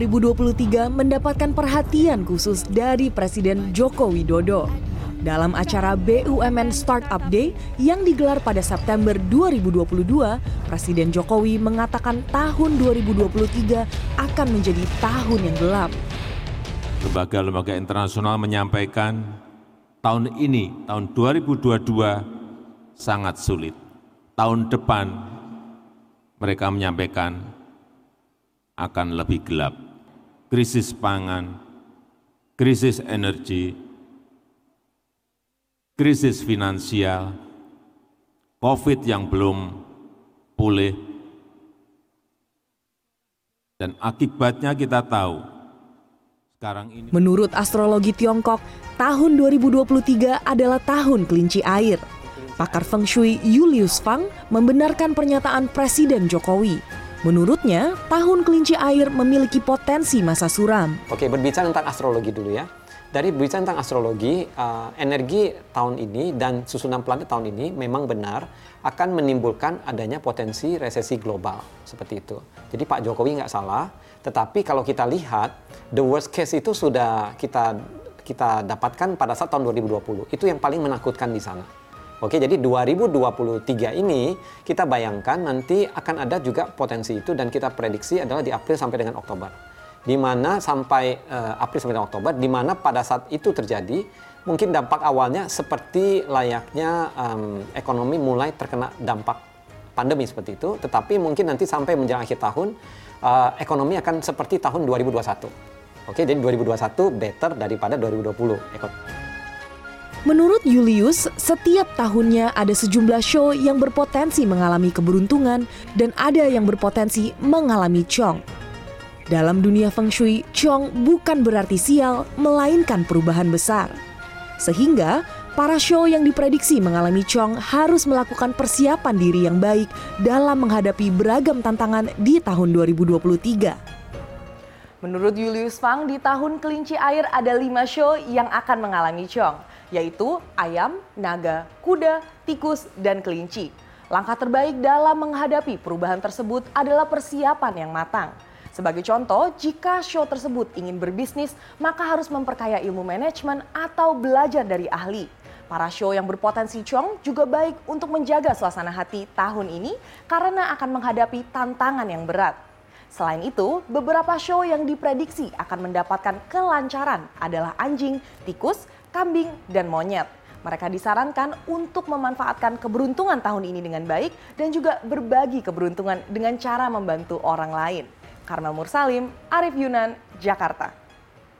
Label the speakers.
Speaker 1: 2023 mendapatkan perhatian khusus dari Presiden Joko Widodo. Dalam acara BUMN Startup Day yang digelar pada September 2022, Presiden Jokowi mengatakan tahun 2023 akan menjadi tahun yang gelap.
Speaker 2: Lembaga-lembaga internasional menyampaikan tahun ini, tahun 2022 sangat sulit. Tahun depan mereka menyampaikan akan lebih gelap. Krisis pangan, krisis energi, krisis finansial, COVID yang belum pulih, dan akibatnya kita tahu sekarang ini.
Speaker 1: Menurut astrologi Tiongkok, tahun 2023 adalah tahun kelinci air. Pakar Feng Shui Julius Fang membenarkan pernyataan Presiden Jokowi. Menurutnya, tahun kelinci air memiliki potensi masa suram.
Speaker 3: Oke, berbicara tentang astrologi dulu ya dari berbicara tentang astrologi, uh, energi tahun ini dan susunan planet tahun ini memang benar akan menimbulkan adanya potensi resesi global seperti itu. Jadi Pak Jokowi nggak salah, tetapi kalau kita lihat the worst case itu sudah kita kita dapatkan pada saat tahun 2020. Itu yang paling menakutkan di sana. Oke, jadi 2023 ini kita bayangkan nanti akan ada juga potensi itu dan kita prediksi adalah di April sampai dengan Oktober di mana sampai uh, April sampai Oktober, di mana pada saat itu terjadi, mungkin dampak awalnya seperti layaknya um, ekonomi mulai terkena dampak pandemi seperti itu, tetapi mungkin nanti sampai menjelang akhir tahun, uh, ekonomi akan seperti tahun 2021. Oke, jadi 2021 better daripada 2020.
Speaker 1: Menurut Julius, setiap tahunnya ada sejumlah show yang berpotensi mengalami keberuntungan dan ada yang berpotensi mengalami cong. Dalam dunia feng shui, Chong bukan berarti sial, melainkan perubahan besar. Sehingga, para show yang diprediksi mengalami Chong harus melakukan persiapan diri yang baik dalam menghadapi beragam tantangan di tahun 2023.
Speaker 4: Menurut Julius Fang, di tahun kelinci air ada lima show yang akan mengalami Chong, yaitu ayam, naga, kuda, tikus, dan kelinci. Langkah terbaik dalam menghadapi perubahan tersebut adalah persiapan yang matang. Sebagai contoh, jika show tersebut ingin berbisnis, maka harus memperkaya ilmu manajemen atau belajar dari ahli. Para show yang berpotensi cong juga baik untuk menjaga suasana hati tahun ini karena akan menghadapi tantangan yang berat. Selain itu, beberapa show yang diprediksi akan mendapatkan kelancaran adalah anjing, tikus, kambing, dan monyet. Mereka disarankan untuk memanfaatkan keberuntungan tahun ini dengan baik dan juga berbagi keberuntungan dengan cara membantu orang lain. Karmel Mursalim, Arif Yunan, Jakarta.